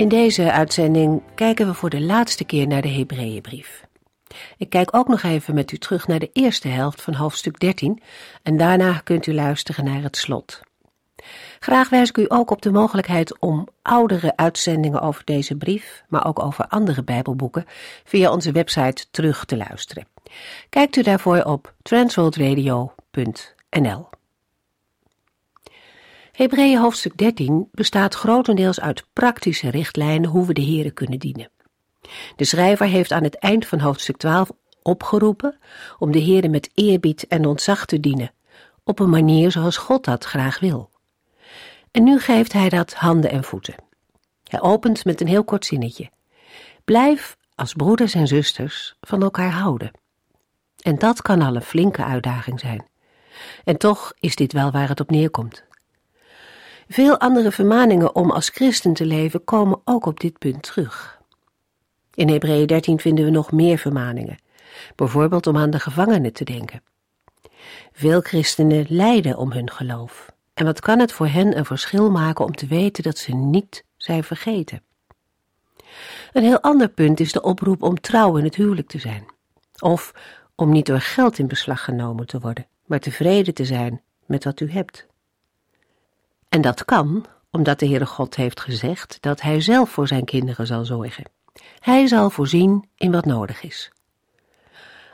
In deze uitzending kijken we voor de laatste keer naar de Hebreeënbrief. Ik kijk ook nog even met u terug naar de eerste helft van hoofdstuk 13 en daarna kunt u luisteren naar het slot. Graag wijs ik u ook op de mogelijkheid om oudere uitzendingen over deze brief, maar ook over andere Bijbelboeken, via onze website terug te luisteren. Kijkt u daarvoor op transworldradio.nl. Hebreeën hoofdstuk 13 bestaat grotendeels uit praktische richtlijnen hoe we de Here kunnen dienen. De schrijver heeft aan het eind van hoofdstuk 12 opgeroepen om de Here met eerbied en ontzag te dienen, op een manier zoals God dat graag wil. En nu geeft hij dat handen en voeten. Hij opent met een heel kort zinnetje. Blijf als broeders en zusters van elkaar houden. En dat kan al een flinke uitdaging zijn. En toch is dit wel waar het op neerkomt. Veel andere vermaningen om als christen te leven komen ook op dit punt terug. In Hebreeën 13 vinden we nog meer vermaningen, bijvoorbeeld om aan de gevangenen te denken. Veel christenen lijden om hun geloof. En wat kan het voor hen een verschil maken om te weten dat ze niet zijn vergeten? Een heel ander punt is de oproep om trouw in het huwelijk te zijn. Of om niet door geld in beslag genomen te worden, maar tevreden te zijn met wat u hebt. En dat kan omdat de Heere God heeft gezegd dat Hij zelf voor zijn kinderen zal zorgen. Hij zal voorzien in wat nodig is.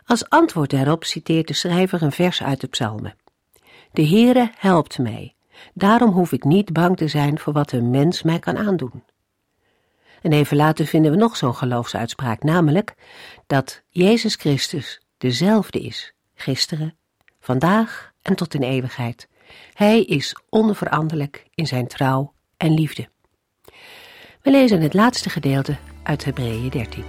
Als antwoord daarop citeert de schrijver een vers uit de psalmen. De Heere helpt mij, daarom hoef ik niet bang te zijn voor wat een mens mij kan aandoen. En even later vinden we nog zo'n geloofsuitspraak, namelijk dat Jezus Christus dezelfde is, gisteren, vandaag en tot in eeuwigheid. Hij is onveranderlijk in zijn trouw en liefde. We lezen het laatste gedeelte uit Hebreeën 13.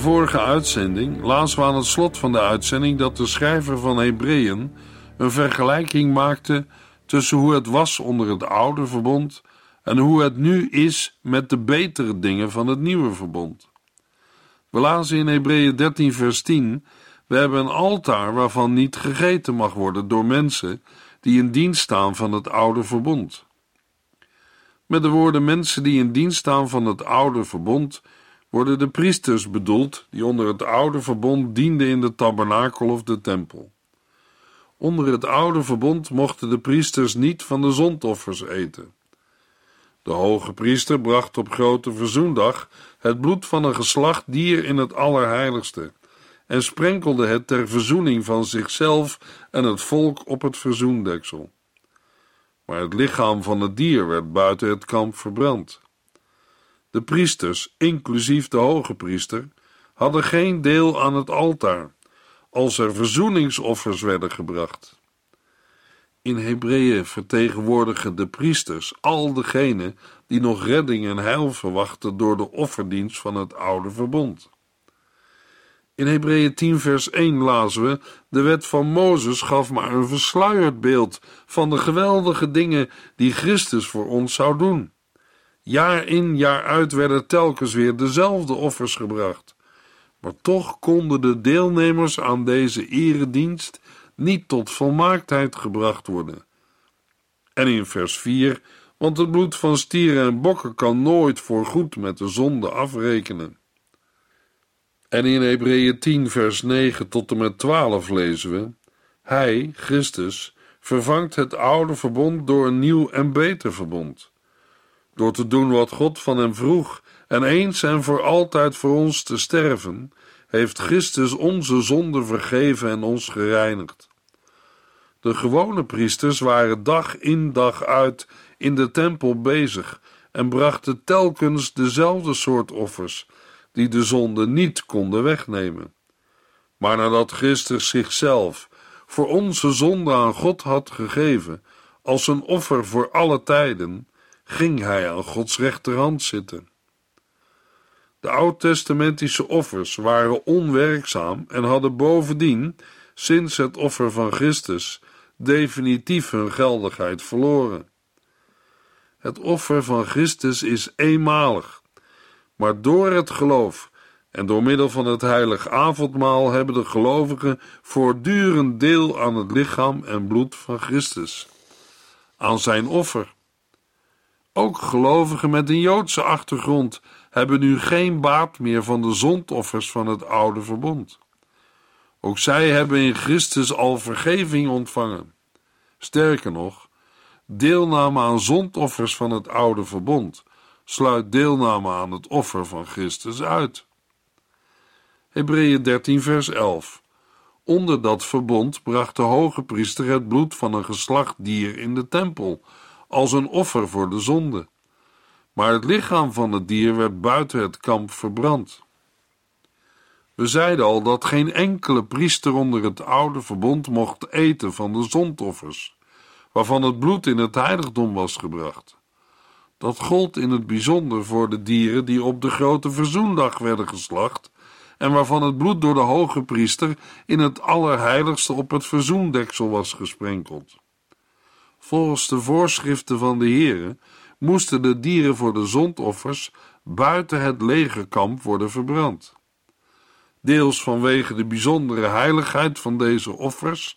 Vorige uitzending lazen we aan het slot van de uitzending dat de schrijver van Hebreeën een vergelijking maakte tussen hoe het was onder het oude verbond en hoe het nu is met de betere dingen van het nieuwe verbond. We lazen in Hebreeën 13 vers 10 we hebben een altaar waarvan niet gegeten mag worden door mensen die in dienst staan van het oude verbond. Met de woorden mensen die in dienst staan van het oude verbond worden de priesters bedoeld die onder het oude verbond dienden in de tabernakel of de tempel. Onder het oude verbond mochten de priesters niet van de zondoffers eten. De hoge priester bracht op grote verzoendag het bloed van een geslacht dier in het allerheiligste en sprenkelde het ter verzoening van zichzelf en het volk op het verzoendeksel. Maar het lichaam van het dier werd buiten het kamp verbrand. De priesters, inclusief de hoge priester, hadden geen deel aan het altaar, als er verzoeningsoffers werden gebracht. In Hebreeën vertegenwoordigen de priesters al degenen die nog redding en heil verwachten door de offerdienst van het oude verbond. In Hebreeën 10 vers 1 lazen we, de wet van Mozes gaf maar een versluierd beeld van de geweldige dingen die Christus voor ons zou doen. Jaar in, jaar uit werden telkens weer dezelfde offers gebracht. Maar toch konden de deelnemers aan deze eredienst niet tot volmaaktheid gebracht worden. En in vers 4, want het bloed van stieren en bokken kan nooit voorgoed met de zonde afrekenen. En in Hebreeën 10, vers 9 tot en met 12 lezen we: Hij, Christus, vervangt het oude verbond door een nieuw en beter verbond. Door te doen wat God van hem vroeg en eens en voor altijd voor ons te sterven, heeft Christus onze zonde vergeven en ons gereinigd. De gewone priesters waren dag in dag uit in de tempel bezig en brachten telkens dezelfde soort offers, die de zonde niet konden wegnemen. Maar nadat Christus zichzelf voor onze zonde aan God had gegeven, als een offer voor alle tijden, ging hij aan Gods rechterhand zitten. De oud-testamentische offers waren onwerkzaam en hadden bovendien, sinds het offer van Christus, definitief hun geldigheid verloren. Het offer van Christus is eenmalig, maar door het geloof en door middel van het heilig avondmaal hebben de gelovigen voortdurend deel aan het lichaam en bloed van Christus, aan zijn offer. Ook gelovigen met een Joodse achtergrond hebben nu geen baat meer van de zondoffers van het oude verbond. Ook zij hebben in Christus al vergeving ontvangen. Sterker nog, deelname aan zondoffers van het oude verbond sluit deelname aan het offer van Christus uit. Hebreeën 13, vers 11. Onder dat verbond bracht de hoge priester het bloed van een geslacht dier in de tempel, als een offer voor de zonde. Maar het lichaam van het dier werd buiten het kamp verbrand. We zeiden al dat geen enkele priester onder het oude verbond mocht eten van de zondoffers, waarvan het bloed in het heiligdom was gebracht. Dat gold in het bijzonder voor de dieren die op de grote verzoendag werden geslacht en waarvan het bloed door de hoge priester in het allerheiligste op het verzoendeksel was gesprenkeld. Volgens de voorschriften van de Heere moesten de dieren voor de zondoffers buiten het legerkamp worden verbrand. Deels vanwege de bijzondere heiligheid van deze offers,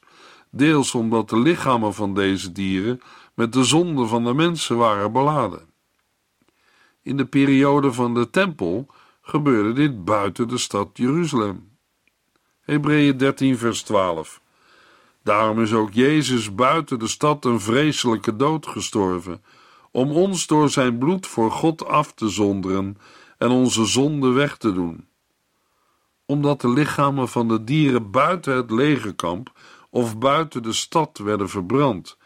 deels omdat de lichamen van deze dieren met de zonde van de mensen waren beladen. In de periode van de tempel gebeurde dit buiten de stad Jeruzalem. Hebreeën 13, vers 12. Daarom is ook Jezus buiten de stad een vreselijke dood gestorven, om ons door zijn bloed voor God af te zonderen en onze zonde weg te doen. Omdat de lichamen van de dieren buiten het legerkamp of buiten de stad werden verbrand,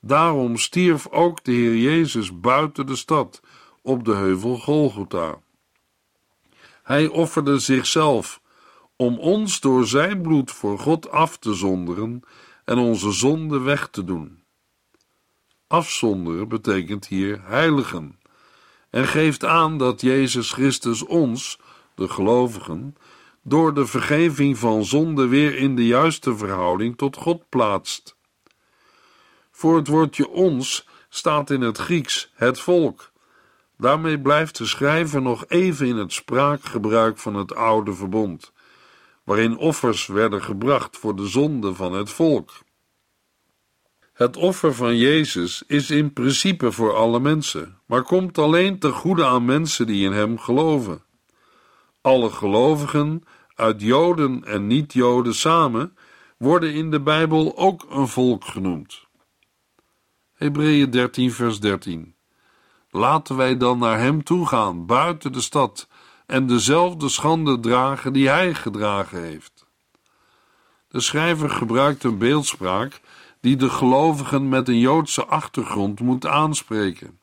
daarom stierf ook de Heer Jezus buiten de stad op de heuvel Golgotha. Hij offerde zichzelf om ons door zijn bloed voor God af te zonderen en onze zonde weg te doen. Afzonderen betekent hier heiligen en geeft aan dat Jezus Christus ons, de gelovigen, door de vergeving van zonde weer in de juiste verhouding tot God plaatst. Voor het woordje ons staat in het Grieks het volk Daarmee blijft de schrijver nog even in het spraakgebruik van het oude verbond, waarin offers werden gebracht voor de zonde van het volk. Het offer van Jezus is in principe voor alle mensen, maar komt alleen te goede aan mensen die in Hem geloven. Alle gelovigen, uit Joden en niet-Joden samen, worden in de Bijbel ook een volk genoemd. Hebreeën 13, vers 13. Laten wij dan naar hem toe gaan, buiten de stad, en dezelfde schande dragen die hij gedragen heeft. De schrijver gebruikt een beeldspraak die de gelovigen met een Joodse achtergrond moet aanspreken.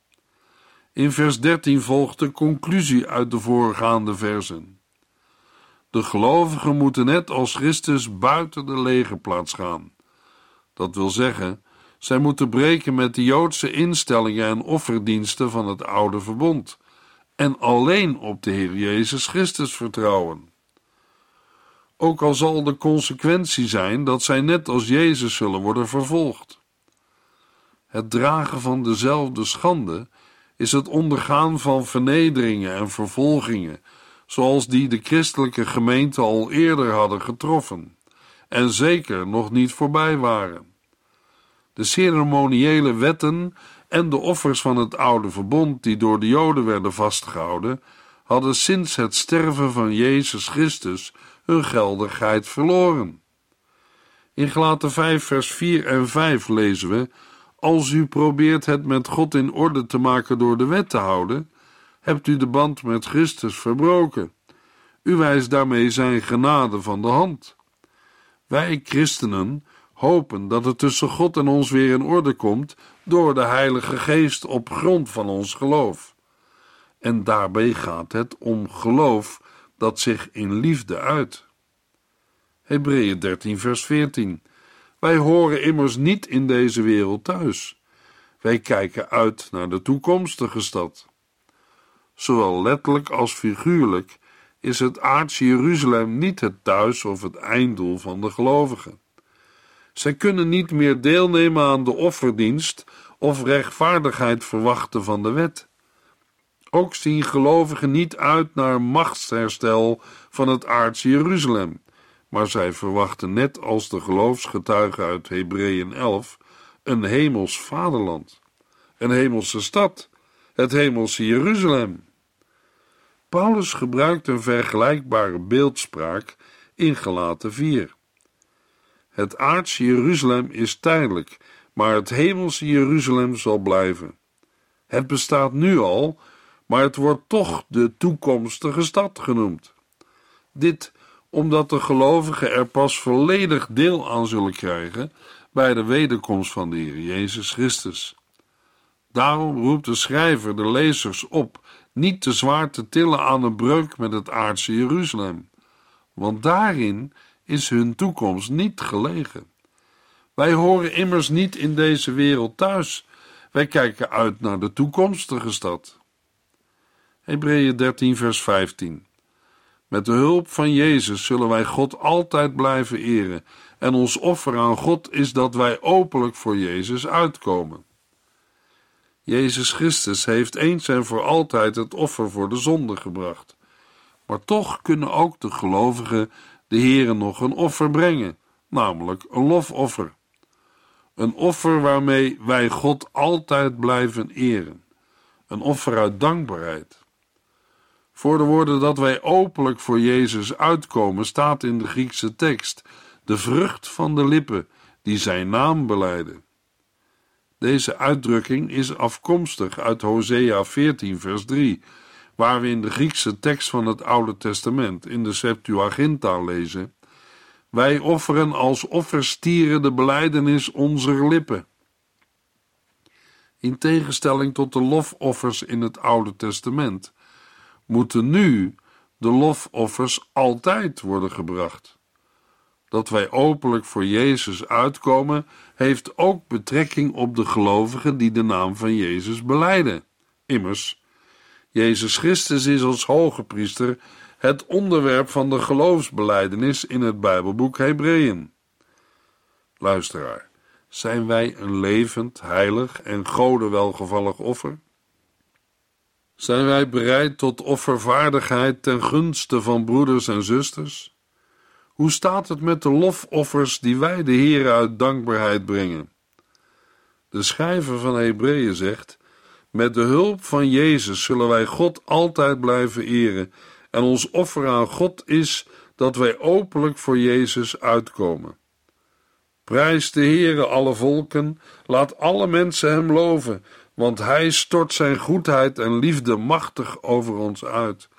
In vers 13 volgt de conclusie uit de voorgaande versen. De gelovigen moeten net als Christus buiten de legerplaats gaan. Dat wil zeggen, zij moeten breken met de Joodse instellingen en offerdiensten van het oude verbond en alleen op de Heer Jezus Christus vertrouwen. Ook al zal de consequentie zijn dat zij net als Jezus zullen worden vervolgd. Het dragen van dezelfde schande is het ondergaan van vernederingen en vervolgingen, zoals die de christelijke gemeente al eerder hadden getroffen, en zeker nog niet voorbij waren. De ceremoniële wetten en de offers van het oude verbond die door de Joden werden vastgehouden, hadden sinds het sterven van Jezus Christus hun geldigheid verloren. In Gelaten 5, vers 4 en 5 lezen we: Als u probeert het met God in orde te maken door de wet te houden, hebt u de band met Christus verbroken. U wijst daarmee zijn genade van de hand. Wij christenen hopen dat het tussen God en ons weer in orde komt door de Heilige Geest op grond van ons geloof. En daarbij gaat het om geloof dat zich in liefde uit. Hebreeën 13, vers 14. Wij horen immers niet in deze wereld thuis. Wij kijken uit naar de toekomstige stad. Zowel letterlijk als figuurlijk is het aardse Jeruzalem niet het thuis of het einddoel van de gelovigen. Zij kunnen niet meer deelnemen aan de offerdienst of rechtvaardigheid verwachten van de wet. Ook zien gelovigen niet uit naar machtsherstel van het aardse Jeruzalem, maar zij verwachten net als de geloofsgetuigen uit Hebreeën 11 een hemels vaderland, een hemelse stad, het hemelse Jeruzalem. Paulus gebruikt een vergelijkbare beeldspraak in Gelaten 4. Het aardse Jeruzalem is tijdelijk, maar het hemelse Jeruzalem zal blijven. Het bestaat nu al, maar het wordt toch de toekomstige stad genoemd. Dit omdat de gelovigen er pas volledig deel aan zullen krijgen bij de wederkomst van de Heer Jezus Christus. Daarom roept de schrijver de lezers op niet te zwaar te tillen aan een breuk met het aardse Jeruzalem, want daarin is hun toekomst niet gelegen. Wij horen immers niet in deze wereld thuis. Wij kijken uit naar de toekomstige stad. Hebreeën 13, vers 15. Met de hulp van Jezus zullen wij God altijd blijven eren, en ons offer aan God is dat wij openlijk voor Jezus uitkomen. Jezus Christus heeft eens en voor altijd het offer voor de zonde gebracht. Maar toch kunnen ook de gelovigen de Heere nog een offer brengen, namelijk een lofoffer. Een offer waarmee wij God altijd blijven eren. Een offer uit dankbaarheid. Voor de woorden dat wij openlijk voor Jezus uitkomen, staat in de Griekse tekst de vrucht van de lippen die zijn naam beleiden. Deze uitdrukking is afkomstig uit Hosea 14, vers 3, waar we in de Griekse tekst van het Oude Testament in de Septuaginta lezen: Wij offeren als offerstieren de beleidenis onze lippen. In tegenstelling tot de lofoffers in het Oude Testament, moeten nu de lofoffers altijd worden gebracht. Dat wij openlijk voor Jezus uitkomen, heeft ook betrekking op de gelovigen die de naam van Jezus beleiden. Immers, Jezus Christus is als hoge priester het onderwerp van de geloofsbeleidenis in het Bijbelboek Hebreeën. Luisteraar, zijn wij een levend, heilig en Gode welgevallig offer? Zijn wij bereid tot offervaardigheid ten gunste van broeders en zusters? Hoe staat het met de lofoffers die wij de Heer uit dankbaarheid brengen? De schrijver van Hebreeën zegt: Met de hulp van Jezus zullen wij God altijd blijven eren, en ons offer aan God is dat wij openlijk voor Jezus uitkomen. Prijs de Heere alle volken, laat alle mensen hem loven, want hij stort zijn goedheid en liefde machtig over ons uit.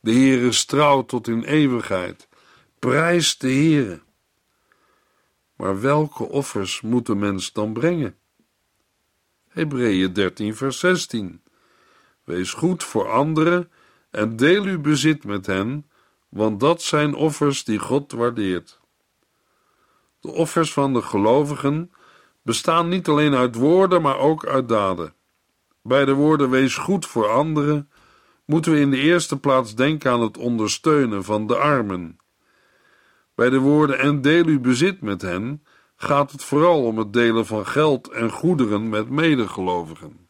De Heere is trouw tot in eeuwigheid. Prijs de Heere. Maar welke offers moet de mens dan brengen? Hebreeën 13, vers 16. Wees goed voor anderen en deel uw bezit met hen, want dat zijn offers die God waardeert. De offers van de gelovigen bestaan niet alleen uit woorden, maar ook uit daden. Bij de woorden wees goed voor anderen moeten we in de eerste plaats denken aan het ondersteunen van de armen. Bij de woorden en deel uw bezit met hen gaat het vooral om het delen van geld en goederen met medegelovigen.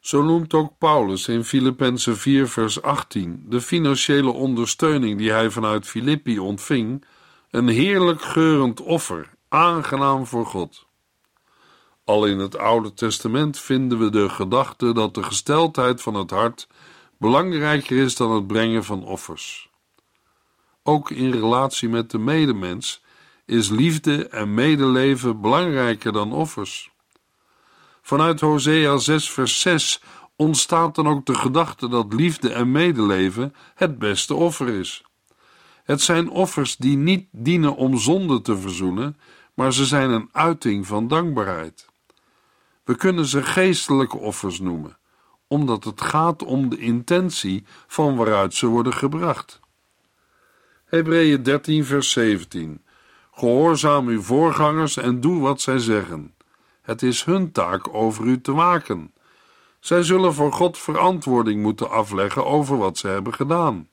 Zo noemt ook Paulus in Filippenzen 4 vers 18 de financiële ondersteuning die hij vanuit Filippi ontving een heerlijk geurend offer, aangenaam voor God. Al in het Oude Testament vinden we de gedachte dat de gesteldheid van het hart belangrijker is dan het brengen van offers. Ook in relatie met de medemens is liefde en medeleven belangrijker dan offers. Vanuit Hosea 6, vers 6 ontstaat dan ook de gedachte dat liefde en medeleven het beste offer is. Het zijn offers die niet dienen om zonde te verzoenen, maar ze zijn een uiting van dankbaarheid. We kunnen ze geestelijke offers noemen, omdat het gaat om de intentie van waaruit ze worden gebracht. Hebreeën 13, vers 17. Gehoorzaam uw voorgangers en doe wat zij zeggen. Het is hun taak over u te waken. Zij zullen voor God verantwoording moeten afleggen over wat ze hebben gedaan.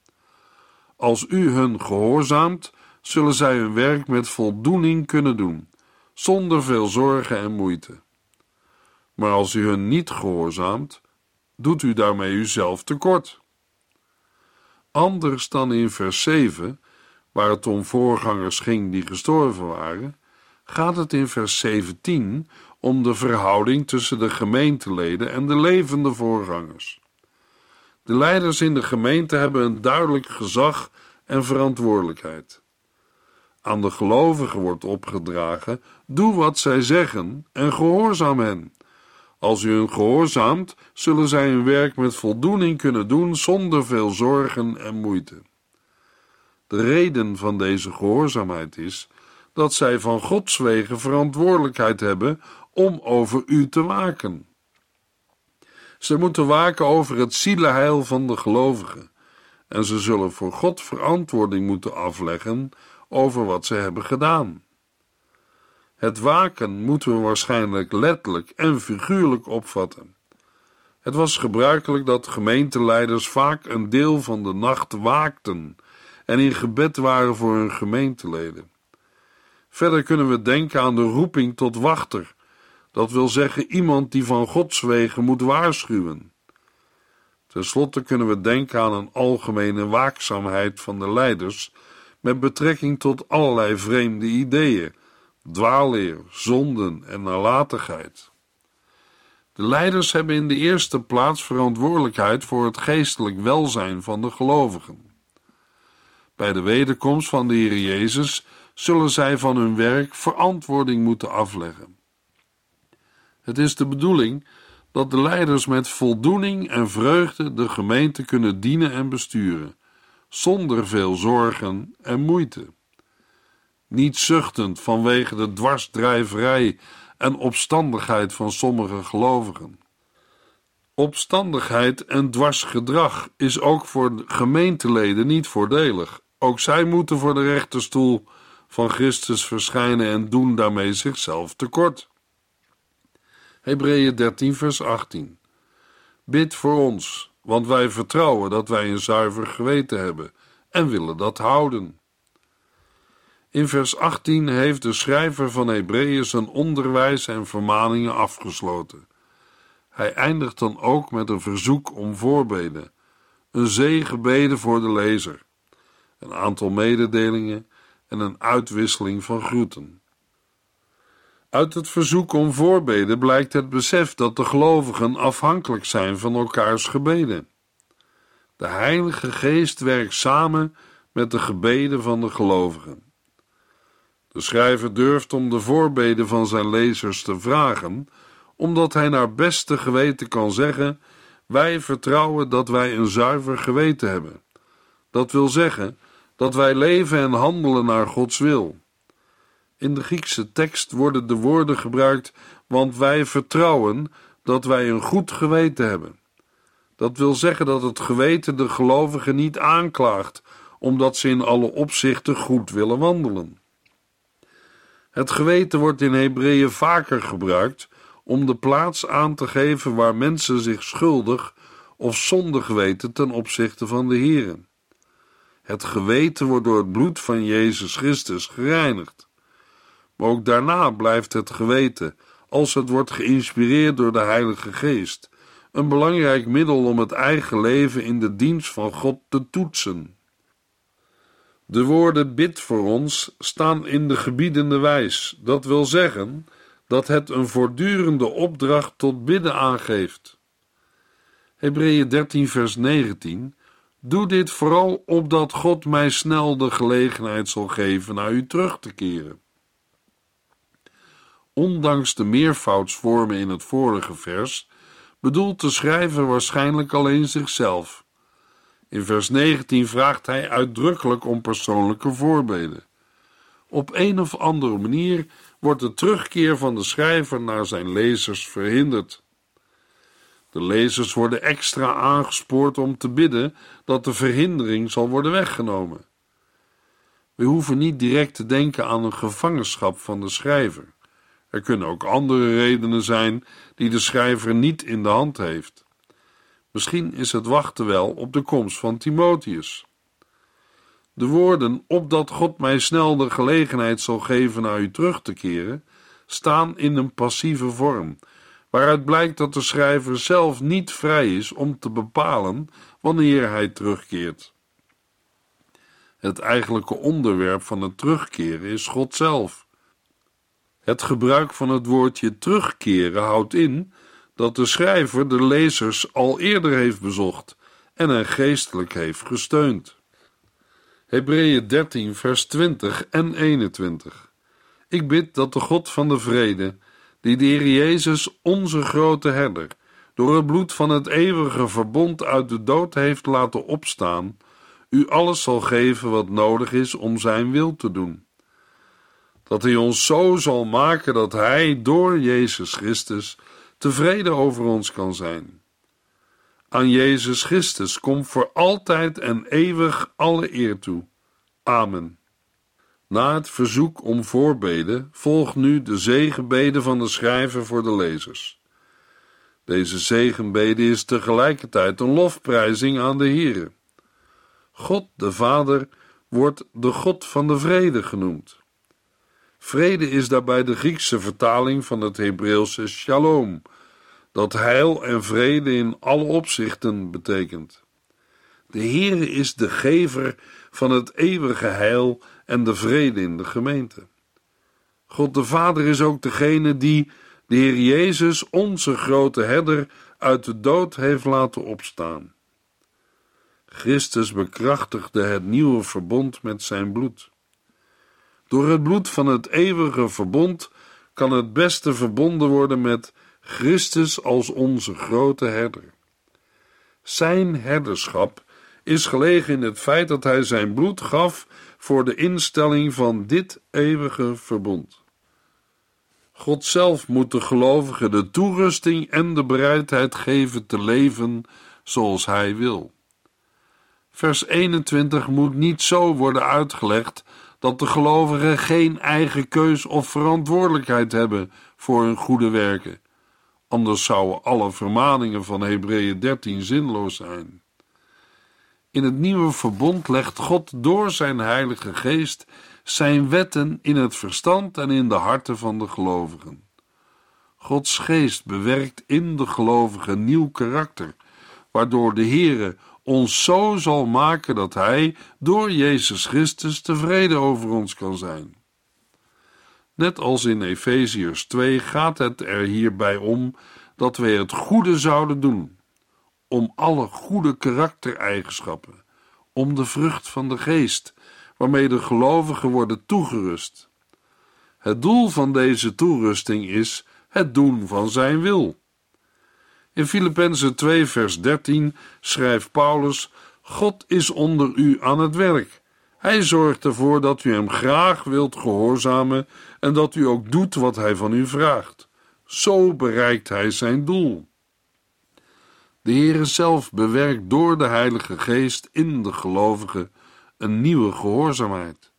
Als u hun gehoorzaamt, zullen zij hun werk met voldoening kunnen doen, zonder veel zorgen en moeite. Maar als u hun niet gehoorzaamt, doet u daarmee uzelf tekort. Anders dan in vers 7, waar het om voorgangers ging die gestorven waren, gaat het in vers 17 om de verhouding tussen de gemeenteleden en de levende voorgangers. De leiders in de gemeente hebben een duidelijk gezag en verantwoordelijkheid. Aan de gelovigen wordt opgedragen: doe wat zij zeggen en gehoorzaam hen. Als u hun gehoorzaamt, zullen zij hun werk met voldoening kunnen doen zonder veel zorgen en moeite. De reden van deze gehoorzaamheid is dat zij van Gods wegen verantwoordelijkheid hebben om over u te waken. Ze moeten waken over het zielenheil van de gelovigen en ze zullen voor God verantwoording moeten afleggen over wat ze hebben gedaan. Het waken moeten we waarschijnlijk letterlijk en figuurlijk opvatten. Het was gebruikelijk dat gemeenteleiders vaak een deel van de nacht waakten en in gebed waren voor hun gemeenteleden. Verder kunnen we denken aan de roeping tot wachter, dat wil zeggen iemand die van Gods wegen moet waarschuwen. Ten slotte kunnen we denken aan een algemene waakzaamheid van de leiders met betrekking tot allerlei vreemde ideeën, dwaalleer, zonden en nalatigheid. De leiders hebben in de eerste plaats verantwoordelijkheid voor het geestelijk welzijn van de gelovigen. Bij de wederkomst van de Heer Jezus zullen zij van hun werk verantwoording moeten afleggen. Het is de bedoeling dat de leiders met voldoening en vreugde de gemeente kunnen dienen en besturen, zonder veel zorgen en moeite. Niet zuchtend vanwege de dwarsdrijverij en opstandigheid van sommige gelovigen. Opstandigheid en dwarsgedrag is ook voor gemeenteleden niet voordelig. Ook zij moeten voor de rechterstoel van Christus verschijnen en doen daarmee zichzelf tekort. Hebreeën 13, vers 18. Bid voor ons, want wij vertrouwen dat wij een zuiver geweten hebben en willen dat houden. In vers 18 heeft de schrijver van Hebreeën zijn onderwijs en vermaningen afgesloten. Hij eindigt dan ook met een verzoek om voorbeden, een zegenbede voor de lezer, een aantal mededelingen en een uitwisseling van groeten. Uit het verzoek om voorbeden blijkt het besef dat de gelovigen afhankelijk zijn van elkaars gebeden. De Heilige Geest werkt samen met de gebeden van de gelovigen. De schrijver durft om de voorbeden van zijn lezers te vragen, omdat hij naar beste geweten kan zeggen: Wij vertrouwen dat wij een zuiver geweten hebben. Dat wil zeggen dat wij leven en handelen naar Gods wil. In de Griekse tekst worden de woorden gebruikt, want wij vertrouwen dat wij een goed geweten hebben. Dat wil zeggen dat het geweten de gelovigen niet aanklaagt, omdat ze in alle opzichten goed willen wandelen. Het geweten wordt in Hebreeën vaker gebruikt om de plaats aan te geven waar mensen zich schuldig of zondig weten ten opzichte van de Here. Het geweten wordt door het bloed van Jezus Christus gereinigd. Maar ook daarna blijft het geweten, als het wordt geïnspireerd door de Heilige Geest, een belangrijk middel om het eigen leven in de dienst van God te toetsen. De woorden bid voor ons staan in de gebiedende wijs, dat wil zeggen dat het een voortdurende opdracht tot bidden aangeeft. Hebreeën 13, vers 19. Doe dit vooral opdat God mij snel de gelegenheid zal geven naar u terug te keren. Ondanks de meervoudsvormen in het vorige vers, bedoelt de schrijver waarschijnlijk alleen zichzelf. In vers 19 vraagt hij uitdrukkelijk om persoonlijke voorbeelden. Op een of andere manier wordt de terugkeer van de schrijver naar zijn lezers verhinderd. De lezers worden extra aangespoord om te bidden dat de verhindering zal worden weggenomen. We hoeven niet direct te denken aan een gevangenschap van de schrijver. Er kunnen ook andere redenen zijn die de schrijver niet in de hand heeft. Misschien is het wachten wel op de komst van Timotheus. De woorden, opdat God mij snel de gelegenheid zal geven naar u terug te keren, staan in een passieve vorm, waaruit blijkt dat de schrijver zelf niet vrij is om te bepalen wanneer hij terugkeert. Het eigenlijke onderwerp van het terugkeren is God zelf. Het gebruik van het woordje terugkeren houdt in dat de schrijver de lezers al eerder heeft bezocht en hen geestelijk heeft gesteund. Hebreeën 13, vers 20 en 21. Ik bid dat de God van de vrede, die de Heer Jezus, onze grote herder, door het bloed van het eeuwige verbond uit de dood heeft laten opstaan, u alles zal geven wat nodig is om zijn wil te doen. Dat hij ons zo zal maken dat hij door Jezus Christus tevreden over ons kan zijn. Aan Jezus Christus komt voor altijd en eeuwig alle eer toe. Amen. Na het verzoek om voorbeden volgt nu de zegenbede van de schrijver voor de lezers. Deze zegenbede is tegelijkertijd een lofprijzing aan de Here. God de Vader wordt de God van de vrede genoemd. Vrede is daarbij de Griekse vertaling van het Hebreeuwse shalom, dat heil en vrede in alle opzichten betekent. De Heere is de gever van het eeuwige heil en de vrede in de gemeente. God de Vader is ook degene die de Heer Jezus, onze grote herder, uit de dood heeft laten opstaan. Christus bekrachtigde het nieuwe verbond met zijn bloed. Door het bloed van het eeuwige verbond kan het beste verbonden worden met Christus als onze grote herder. Zijn herderschap is gelegen in het feit dat hij zijn bloed gaf voor de instelling van dit eeuwige verbond. God zelf moet de gelovigen de toerusting en de bereidheid geven te leven zoals hij wil. Vers 21 moet niet zo worden uitgelegd dat de gelovigen geen eigen keus of verantwoordelijkheid hebben voor hun goede werken. Anders zouden alle vermaningen van Hebreeën 13 zinloos zijn. In het nieuwe verbond legt God door zijn Heilige Geest zijn wetten in het verstand en in de harten van de gelovigen. Gods Geest bewerkt in de gelovigen nieuw karakter, waardoor de Heere ons zo zal maken dat Hij door Jezus Christus tevreden over ons kan zijn. Net als in Efeziërs 2 gaat het er hierbij om dat wij het goede zouden doen, om alle goede karaktereigenschappen, om de vrucht van de geest, waarmee de gelovigen worden toegerust. Het doel van deze toerusting is het doen van zijn wil. In Filippenzen 2 vers 13 schrijft Paulus: God is onder u aan het werk. Hij zorgt ervoor dat u hem graag wilt gehoorzamen en dat u ook doet wat hij van u vraagt. Zo bereikt hij zijn doel. De Heere zelf bewerkt door de Heilige Geest in de gelovigen een nieuwe gehoorzaamheid.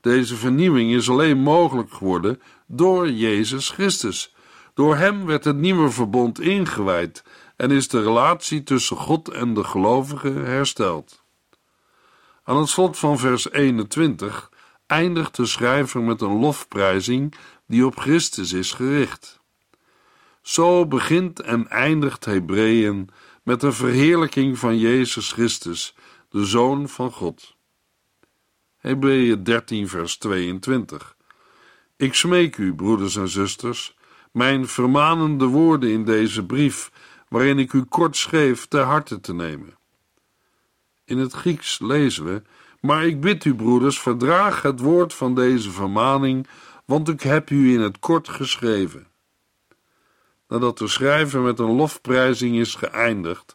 Deze vernieuwing is alleen mogelijk geworden door Jezus Christus. Door Hem werd het nieuwe verbond ingewijd en is de relatie tussen God en de gelovigen hersteld. Aan het slot van vers 21 eindigt de schrijver met een lofprijzing die op Christus is gericht. Zo begint en eindigt Hebreeën met een verheerlijking van Jezus Christus, de Zoon van God. Hebreeën 13, vers 22. Ik smeek u, broeders en zusters, mijn vermanende woorden in deze brief, waarin ik u kort schreef, ter harte te nemen. In het Grieks lezen we: Maar ik bid u, broeders, verdraag het woord van deze vermaning, want ik heb u in het kort geschreven. Nadat de schrijver met een lofprijzing is geëindigd,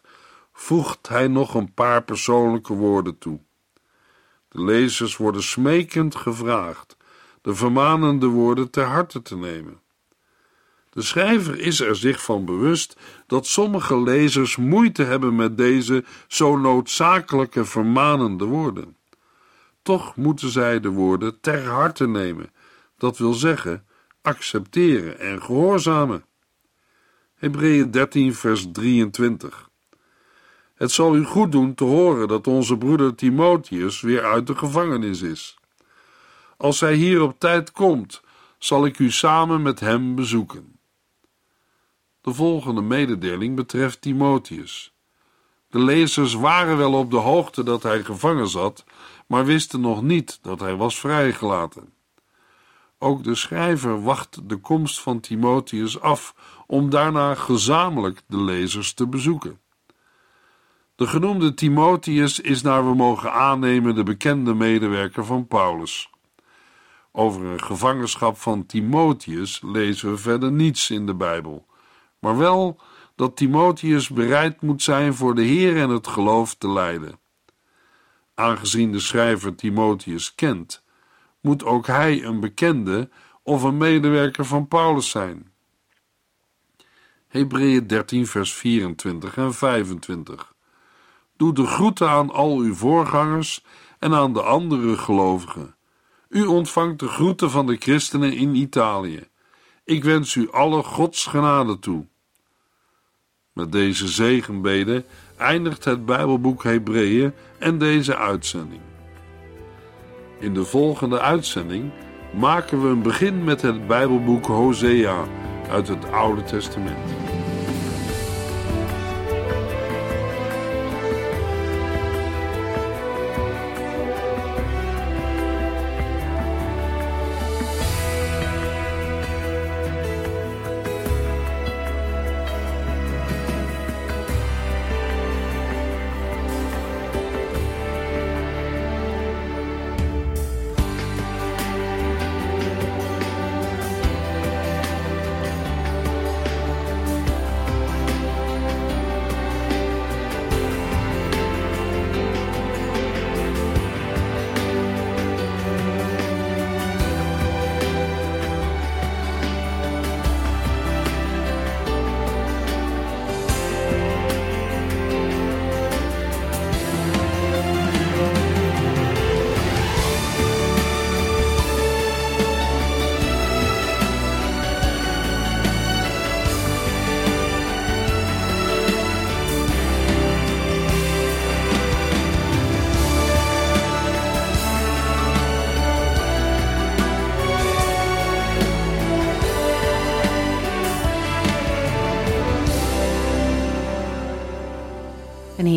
voegt hij nog een paar persoonlijke woorden toe. De lezers worden smekend gevraagd de vermanende woorden ter harte te nemen. De schrijver is er zich van bewust dat sommige lezers moeite hebben met deze zo noodzakelijke vermanende woorden. Toch moeten zij de woorden ter harte nemen, dat wil zeggen accepteren en gehoorzamen. Hebreeën 13, vers 23. Het zal u goed doen te horen dat onze broeder Timotheus weer uit de gevangenis is. Als hij hier op tijd komt, zal ik u samen met hem bezoeken. De volgende mededeling betreft Timotheus. De lezers waren wel op de hoogte dat hij gevangen zat, maar wisten nog niet dat hij was vrijgelaten. Ook de schrijver wacht de komst van Timotheus af om daarna gezamenlijk de lezers te bezoeken. De genoemde Timotheus is naar we mogen aannemen de bekende medewerker van Paulus. Over een gevangenschap van Timotheus lezen we verder niets in de Bijbel, maar wel dat Timotheus bereid moet zijn voor de Heer en het geloof te lijden. Aangezien de schrijver Timotheus kent, moet ook hij een bekende of een medewerker van Paulus zijn. Hebreeën 13, vers 24 en 25. Doe de groeten aan al uw voorgangers en aan de andere gelovigen. U ontvangt de groeten van de christenen in Italië. Ik wens u alle Gods genade toe. Met deze zegenbeden eindigt het Bijbelboek Hebreeën en deze uitzending. In de volgende uitzending maken we een begin met het Bijbelboek Hosea uit het Oude Testament.